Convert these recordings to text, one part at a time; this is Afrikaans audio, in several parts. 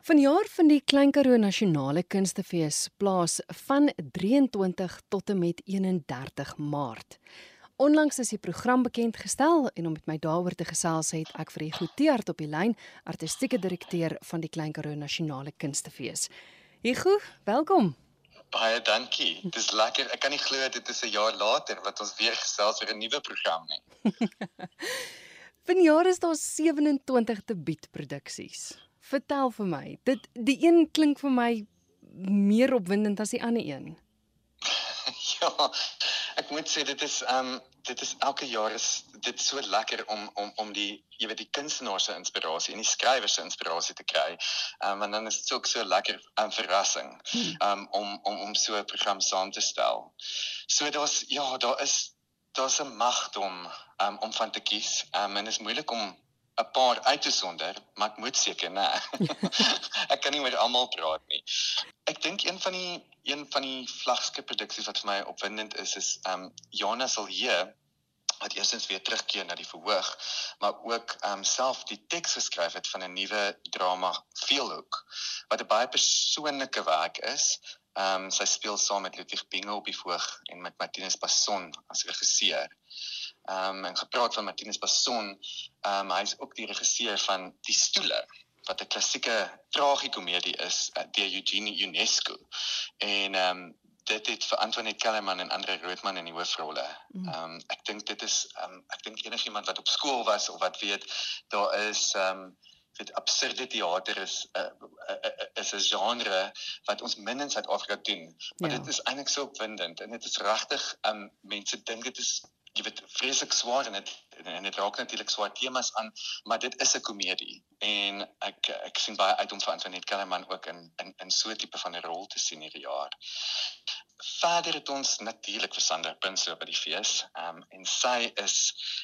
Vanjaar vind die Klein Karoo Nasionale Kunstefees plaas van 23 tot en met 31 Maart. Onlangs is die program bekend gestel en om met my daaroor te gesels het ek vir Hugo Teart op die lyn, artistieke direkteur van die Klein Karoo Nasionale Kunstefees. Hugo, welkom. Baie dankie. Dit is lekker. Ek kan nie glo dit is 'n jaar later wat ons weer gesels oor 'n nuwe program nie. Vanjaar is daar 27 debuutproduksies. Vertel vir my. Dit die een klink vir my meer opwindend as die ander een. ja, ek moet sê dit is ehm um, dit is elke jaar is dit so lekker om om om die jy weet die kunstenaars se inspirasie en die skrywers se inspirasie te kry. Ehm um, en dan is dit ook so lekker 'n um, verrassing hmm. ehm um, om om om so 'n program saam te stel. So daar's ja, daar is daar's 'n magdom um, om van te kies. Ehm um, en dit is moeilik om 'n paar uit te sonder, maar ek moet seker, né? ek kan nie met almal praat nie. Ek dink een van die een van die vlaggenskap produksies wat vir my opwindend is is ehm um, Jana Silje wat eersins weer terugkeer na die verhoog, maar ook ehm um, self die teks geskryf het van 'n nuwe drama Feelhoek wat 'n baie persoonlike werk is. Ehm um, sy speel saam met Ludwig Binge op die verhoog en met Martinus Passon as regisseur. Ehm um, en gepraat van Martinus Passon, ehm um, hy's ook die regisseur van Die Stoele wat 'n klassieke tragikomedie is uh, deur Eugenie Ionesco. En ehm um, dit het vir Antoinette Kellerman en Andre Roodman in die hoofrolle. Mm. Ehm um, ek dink dit is ehm um, ek dink enigiemand wat op skool was of wat weet daar is ehm um, dit absurde teater is 'n uh, uh, uh, is 'n genre wat ons min in Suid-Afrika doen. Maar ja. dit is eintlik so opwindend en dit is regtig ehm um, mense dink dit is jy weet vreeslik swaar en dit en dit raak natuurlik swaar temas aan maar dit is 'n komedie en ek ek sien baie uit om vir Antoinette Kellerman ook in in in so 'n tipe van 'n rol te sien hierdie jaar. Verder het ons natuurlik vir Sandra Prinsloo by die fees. Ehm um, en sy is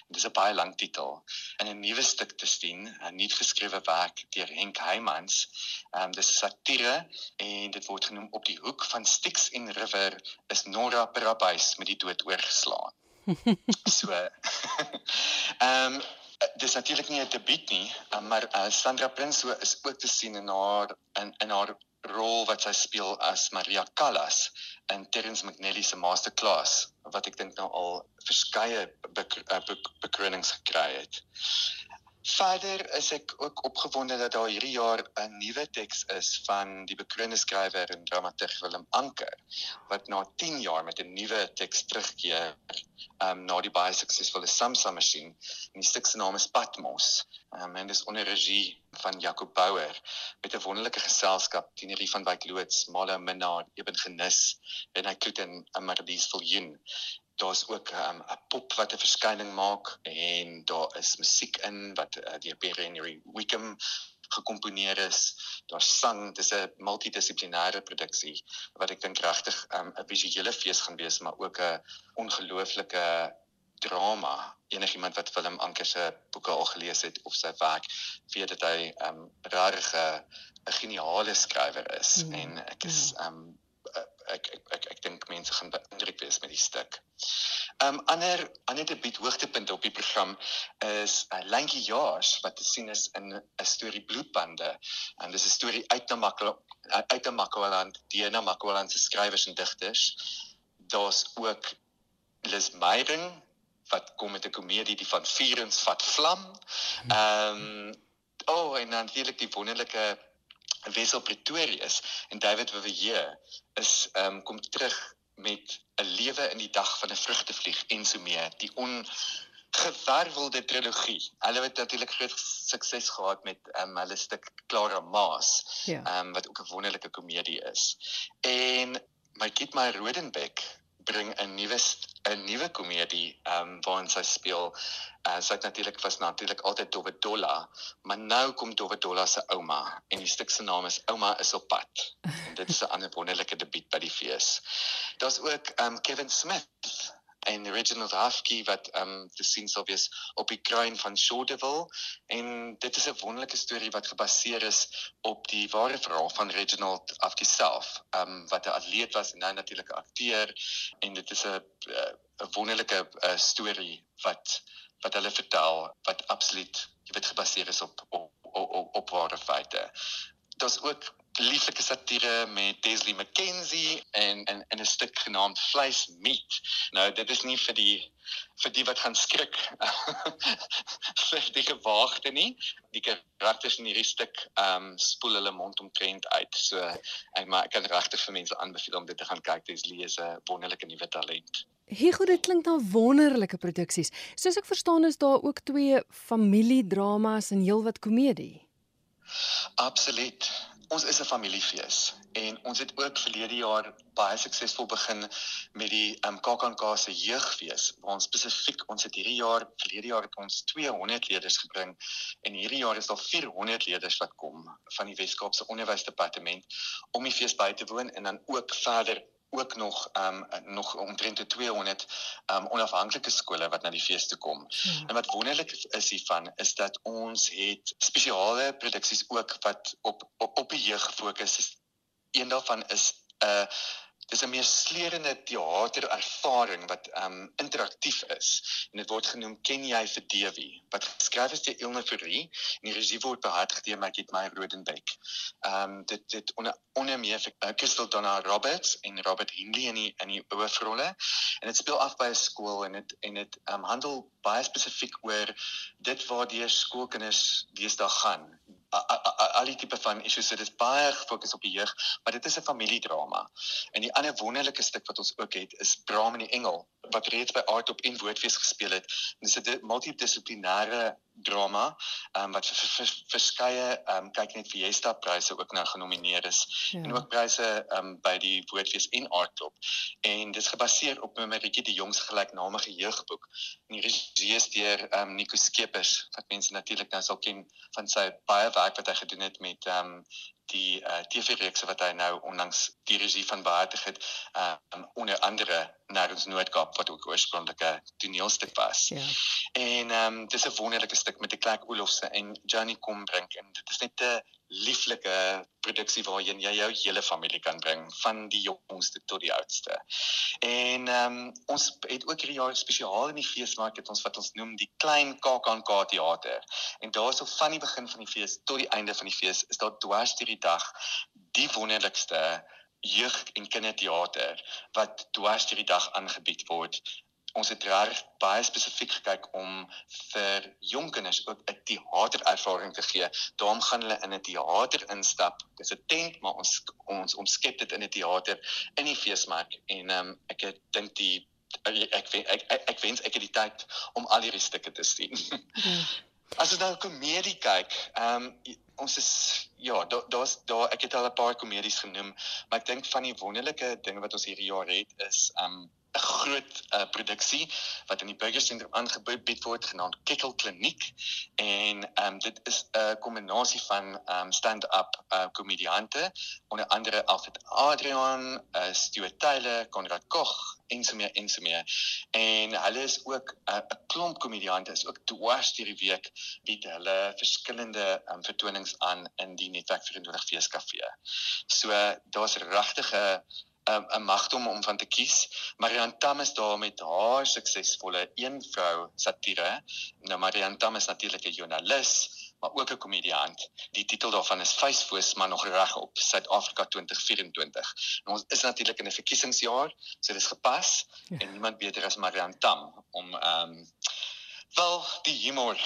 dis 'n baie lang titel in 'n nuwe stuk te sien, 'n nuut geskrewe werk deur Henk Heymans. Ehm um, dis satire en dit word genoem op die hoek van Styx en River is Nora Parabys met die dood oorgeslaan so ehm um, dis natuurlik nie 'n debuut nie, eh, maar uh, Sandra Prinsloo is ook te sien in haar in in haar rol wat sy speel as Maria Callas in Terence McNally se masterclass wat ek dink nou al verskeie bekronings gekry het. Verder is ek ook opgewonde dat daar hierdie jaar 'n nuwe teks is van die bekroonde skrywer en dramaturg Willem Anker wat na 10 jaar met 'n nuwe teks terugkeer um, na die baie suksesvolle Samsa masjien. Die stuk se naam is Patmos. Um, en dis onder regie van Jacob Bouwer met 'n wonderlike geselskap Tinerie van Wyk loods, Mala Minnar, Eben Genis en hy kloot in 'n Marlies Viljoen daar's ook 'n um, pop wat 'n verskyning maak en daar is musiek in wat uh, deur Perry Henry Wickham gekomponeer is. Daar's sang, dis 'n multidissiplinêre produksie wat ek dink regtig ehm, 'n um, visuele fees gaan wees, maar ook 'n ongelooflike drama. Enigiemand wat Willem Anker se boeke al gelees het of sy werk, weet dat hy 'n um, regtig 'n geniale skrywer is mm. en ek is mm. um, ek ek ek, ek dink mense gaan beïndruk wees met die stuk. Um, ander ander debuut hoogtepunt op die program is 'n uh, Lentjie Jaars wat te sien is in 'n storie Bloedbande. En dis 'n storie uit Namakwa uit Namakwaland, die Namakwaland se skrywers en digters. Daar's ook Lis Meyering wat kom met 'n komedie die van Vierens vat vlam. Ehm um, oh en natuurlik die wonderlike Wessel Pretorius en David Wewe is ehm um, kom terug lewe in die dag van 'n vrugtevlieg en so mee die ongewervelde trilogie. Hulle het natuurlik groot sukses gehad met um, hulle stuk Clara Maas. Ja. Ehm ja. um, wat ook 'n wonderlike komedie is. En my kind my Rodenbeck bring 'n nuwe 'n nuwe komedie ehm um, waarin sy speel. Uh, sy het natuurlik was natuurlik altyd Dovedola, maar nou kom Dovedola se ouma en die stuk se naam is Ouma is op pad. En dit is 'n ander wonderlike debuut by die fees. Daar's ook ehm um, Kevin Smith en Reginald Hafke wat ehm um, te sien sal wees op die kruin van Shordeville en dit is 'n wonderlike storie wat gebaseer is op die ware verhaal van Reginald Hafke self ehm um, wat 'n atleet was en nou natuurlik 'n akteur. En dit is 'n eh, 'n wonderlike uh, storie wat wat hulle vertel wat absoluut jy weet gebaseer is op op op, op ware feite. Daar's ook lieflike satire met Desley McKenzie en en en 'n stuk genaamd Vleis Meat. Nou dit is nie vir die vir die wat gaan skrik vir die gewaagte nie. Die karakters in hierdie stuk ehm um, spoel hulle mond omtrent uit. So ek maar ek kan regtig vir mense aanbeveel om dit te gaan kyk. Desley is 'n wonderlike nuwe talent. Hier goed dit klink na wonderlike produksies. Soos ek verstaan is daar ook twee familiedramas en heelwat komedie. Absoluut. Ons is 'n familiefees en ons het ook verlede jaar baie suksesvol begin met die um, KAKNK se jeugfees waar ons spesifiek ons het hierdie jaar verlede jaar het ons 200 leerders gebring en hierdie jaar is daar 400 leerders wat kom van die Wes-Kaapse Onderwysdepartement om die fees by te woon en dan ook verder ook nog um nog omtrent 200 um onafhanklike skole wat na die fees toe kom. Ja. En wat wonderlik is hiervan is dat ons het spesiale produksies ook wat op op op die jeug gefokus is. Een daarvan is 'n uh, dis 'n meer sleurende teaterervaring wat um interaktief is. En dit word genoem ken jy vir Dewi wat geskryf is deur Ilne Fourie en die regie word behartig deur Maggie My Rodenbeck. Um dit dit onder onder meer vir uh, Crystal Donna Roberts en Robert Hindley in die in die hoofrolle en dit speel af by 'n skool en dit en dit um handel baie spesifiek oor dit waar die skoolkinders deesdae gaan al die tipe van issues dit is baie gefokus op die jeug maar dit is 'n familiedrama. En die ander wonderlike stuk wat ons ook het is Bram en die Engel wat reeds by Art op en Woordfees gespeel het. Dis 'n multidissiplinêre drama um, wat vir, vir, vir verskeie um, kyk net Fiesta pryse ook nou genomineer is. Ja. en ook pryse um, by die Woordfees en Art Club en dit is gebaseer op Maritje die jongs gelyknamige jeugboek. En die regie is deur um, Nico Skeepers wat mense natuurlik nou sal ken van sy baie werk wat hy gedoen het met um, die uh, TV-reeks wat hy nou onlangs die regie van behartig het, um, onder andere naar ons Noordkaap wat ook oorspronklik 'n toneelstuk was. Ja. En ehm um, dis 'n wonderlike stuk met die Clark Olofse en Johnny Combrink en dit is net 'n lieflike produksie waarheen jy jou hele familie kan bring van die jongste tot die oudste. En ehm um, ons het ook hierdie jaar spesiaal in die feesmark het ons wat ons noem die klein KAKNK teater. En daarso van die begin van die fees tot die einde van die fees is daar dwars deur die dag die wonderlikste jeug en kinderteater wat dwars deur die dag aangebied word. Ons het reg baie spesifiek gekyk om vir jong kinders ook 'n teaterervaring te gee. Daarom gaan hulle in 'n teater instap. Dis 'n tent, maar ons ons omskep dit in 'n teater in die feesmark en ehm um, ek dink die ek ek ek ek wens ek het die tyd om al hierdie stukke te sien. Ja. As jy nou komedie kyk, ehm um, ons is ja, daar daar's daar ek het al 'n paar komedies genoem, maar ek dink van die wonderlike dinge wat ons hierdie jaar het is ehm um, 'n groot uh, produksie wat in die Burgersentrum aangebied word genaamd Kekkel Kliniek en ehm um, dit is 'n kombinasie van ehm um, stand-up uh, komediante onder andere Alfred Adrian, uh, Stuart Taylor, Konrad Koch en so meer en so meer. En hulle is ook 'n uh, klomp komediante is ook dwars hierdie week bied hulle verskillende um, vertonings aan in die Netwerk 24 Feeskafee. So daar's regtig 'n 'n magdom om van te kies. Marian Tam is daar met haar suksesvolle een vrou satire. Nou Marian Tam is natuurlik 'n joernalis, maar ook 'n komediant. Die titel daarvan is Facefoos maar nog reg op Suid-Afrika 2024. En ons is natuurlik in 'n verkiesingsjaar, so dit is gepas ja. en niemand beter as Marian Tam om ehm um, wel die humor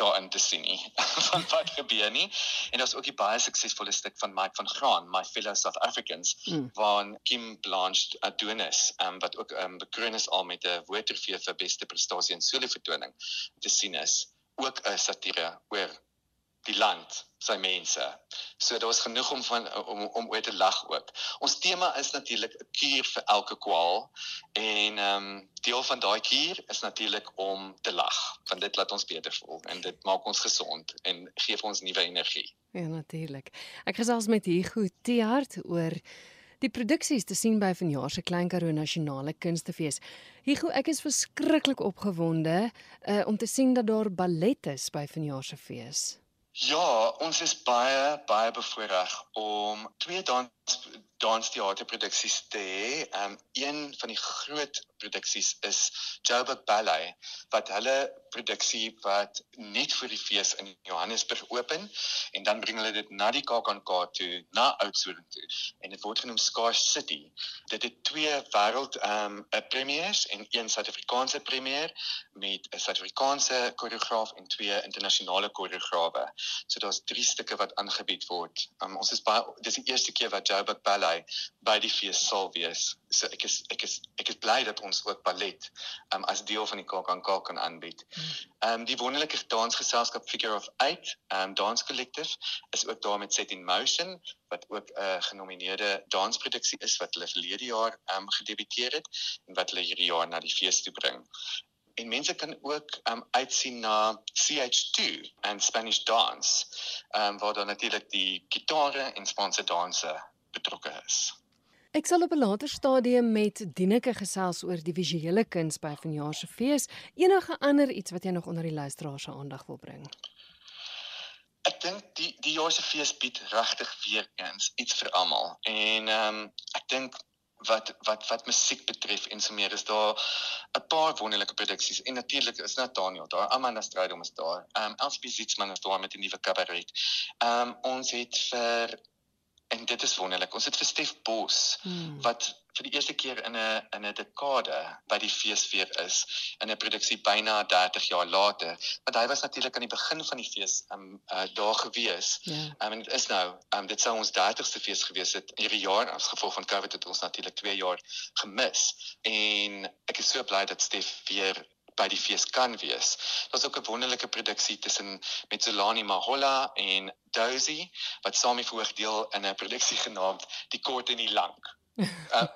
daarin te sien nie van wat gebeur nie. En daar's ook 'n baie suksesvolle stuk van Mike van Graan, My Fellow South Africans, mm. waar Kim Blanche Adonis, um, wat ook um, bekroon is al met 'n woordtrofee vir beste prestasie in solo vertoning te sien is. Ook 'n satire oor die land, sy mense. So daar's genoeg om van om om oor te lag ook. Ons tema is natuurlik 'n kuur vir elke kwaal en ehm um, deel van daai kuur is natuurlik om te lag, want dit laat ons beter voel en dit maak ons gesond en gee vir ons nuwe energie. Ja natuurlik. Ek gesels met Hugo Tiart oor die produksies te sien by vanjaar se Klein Karoo Nasionale Kunstefees. Hugo, ek is verskriklik opgewonde uh, om te sien dat daar ballet is by vanjaar se fees. Ja, ons is baie baie bevoorreg om twee dans dansteaterproduksies te hê. Um een van die groot produksies is Joburg Ballet wat hulle produksie wat net vir die fees in Johannesburg open en dan bring hulle dit na die KAKNK toe, na Oudtshoorn toe en dit word genoem Scar City. Dit het twee wêreld um 'n premiers en een Suid-Afrikaanse premier met 'n Suid-Afrikaanse koreograaf en twee internasionale koreograwe. So daar's drie stukke wat aangebied word. Um ons is baie dis die eerste keer wat Joburg Ballet by die fees sal wees. So ek is ek is ek is bly dat ons ook ballet um as deel van die KAKNK kan aanbied. Um die wonderlike dansgeselskap Figure of 8, um Dance Collective is ook daar met Set in Motion wat ook 'n uh, genomineerde dansproduksie is wat hulle verlede jaar um gedebuteer het en wat hulle hierdie jaar na die fees toe bring. En mense kan ook um uitsien na CH2 en Spanish dance. Um waar dan natuurlik die gitare en Spaanse danse betrokke is. Ek sal op 'n later stadium met Dieneke gesels oor die visuele kuns by vanjaar se fees. Enige ander iets wat jy nog onder die luisteraars se aandag wil bring? Ek dink die die jaar se fees bied regtig weer eens iets vir almal. En ehm um, ek dink wat wat wat musiek betref en so meer is daar 'n paar wonderlike produksies en natuurlik is Nathaniel daar Amanda Strydom is daar ehm um, Elsie Zietsman is daar met 'n nuwe kabaret. Ehm um, ons het vir en dit is wonderlik. Ons het vir Stef Bos hmm. wat vir die eerste keer in 'n in 'n dekade by die feesfeer is in 'n produksie byna 30 jaar later. Want hy was natuurlik aan die begin van die fees um uh, daar gewees. Ja. Yeah. Um, en dit is nou um dit sou ons 30ste fees gewees het hierdie jaar as gevolg van Covid het ons natuurlik 2 jaar gemis. En ek is so bly dat Stef weer by die fees kan wees. Daar's ook 'n wonderlike produksie tussen met Solani Mahola en Dozy wat saam die voordeel in 'n produksie genaamd Die Kort en die Lank. Uh,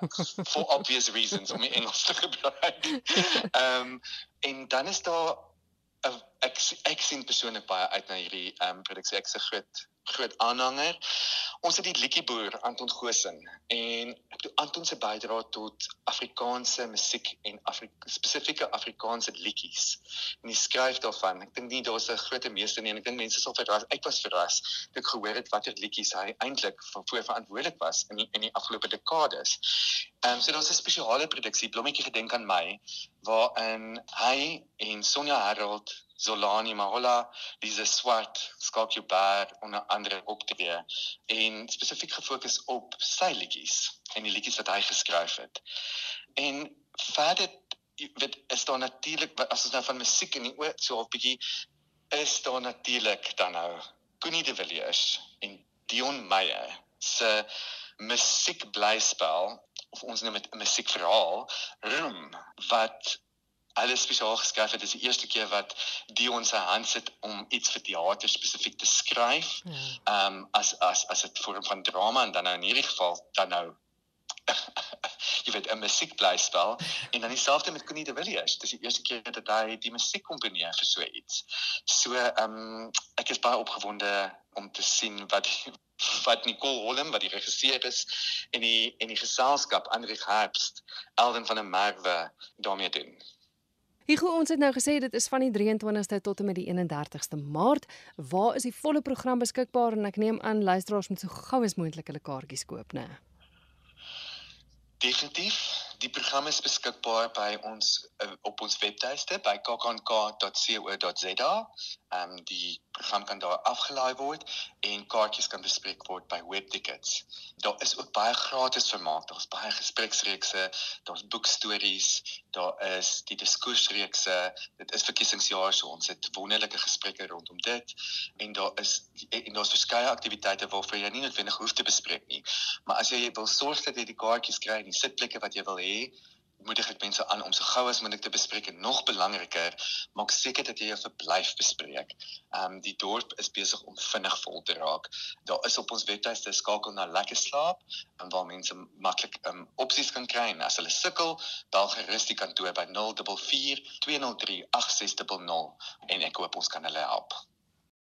for obvious reasons om in Engels te gebruik. Ehm um, en dan is daar 'n ek ek sien persoonlik baie uit na hierdie ehm um, produksie. Ek's 'n groot groot aanhanger. Ons het die liedjieboer Anton Gosing en Anton se bydrae tot Afrikaanse musiek en Afri spesifieke Afrikaanse liedjies. En hy skryf daarvan. Ek dink nie daar's 'n groot meester nie en ek dink mense sal verras. Ek was verras toe ek gehoor het watter liedjies hy eintlik voor verantwoordelik was in die, in die afgelope dekades. Ehm um, so daar's 'n spesiale produksie Blommetjie gedenk aan my waarin hy en Sonja Harold Zolani Mahola, Lise Swart, Skalkjou Baer onder andere optree en spesifiek gefokus op sy liedjies en die liedjies wat hy geskryf het. En verder weet is daar natuurlik as ons nou van musiek en die so 'n bietjie is daar natuurlik dan nou Connie de Villiers en Dion Meyer se musiekblyspel of ons noem dit 'n musiekverhaal wat alles spesiaal geskryf het. Dit is die eerste keer wat Dion sy hand sit om iets vir teater spesifiek te skryf. Ja. Ehm um, as as as dit vorm van drama en dan nou in hierdie geval dan nou jy weet 'n musiekblyspel en dan dieselfde met Connie de Villiers. Dis die eerste keer dat hy die musiek komponeer vir so iets. So ehm um, ek is baie opgewonde om te sien wat die, wat Nicole Holm wat die regisseur is en die en die geselskap Andri Herbst, Elden van der Merwe daarmee doen. Hugo, ons het nou gesê dit is van die 23ste tot en met die 31ste Maart. Waar is die volle program beskikbaar en ek neem aan luisteraars moet so gou as moontlik hulle kaartjies koop, né? Definitief. Die program is beskikbaar by ons uh, op ons webtuiste by kknk.co.za. Ehm um, die program kan daar afgelaai word en kaartjies kan bespreek word by Webtickets. Daar is ook baie gratis vermaak. Daar's baie gespreksreekse, daar's boekstories, daar is die diskursreekse. Dit is verkiesingsjaar so ons het wonderlike gesprekke rondom dit en daar is en daar's verskeie aktiwiteite waarvoor jy nie noodwendig hoef te bespreek nie. Maar as jy wil sorg dat jy die kaartjies kry en die sitplekke wat jy wil hê, moedig ek mense aan om so gou as moontlik te bespreek en nog belangriker, maak seker dat jy jou verblyf bespreek. Ehm um, die dorp is besig om vinnig vol te raak. Daar is op ons webtuiste skakel na lekker slaap en waar mense maklik ehm um, opsies kan kry en as hulle sukkel, bel gerus die kantoor by 044 203 8600 en ek hoop ons kan hulle help.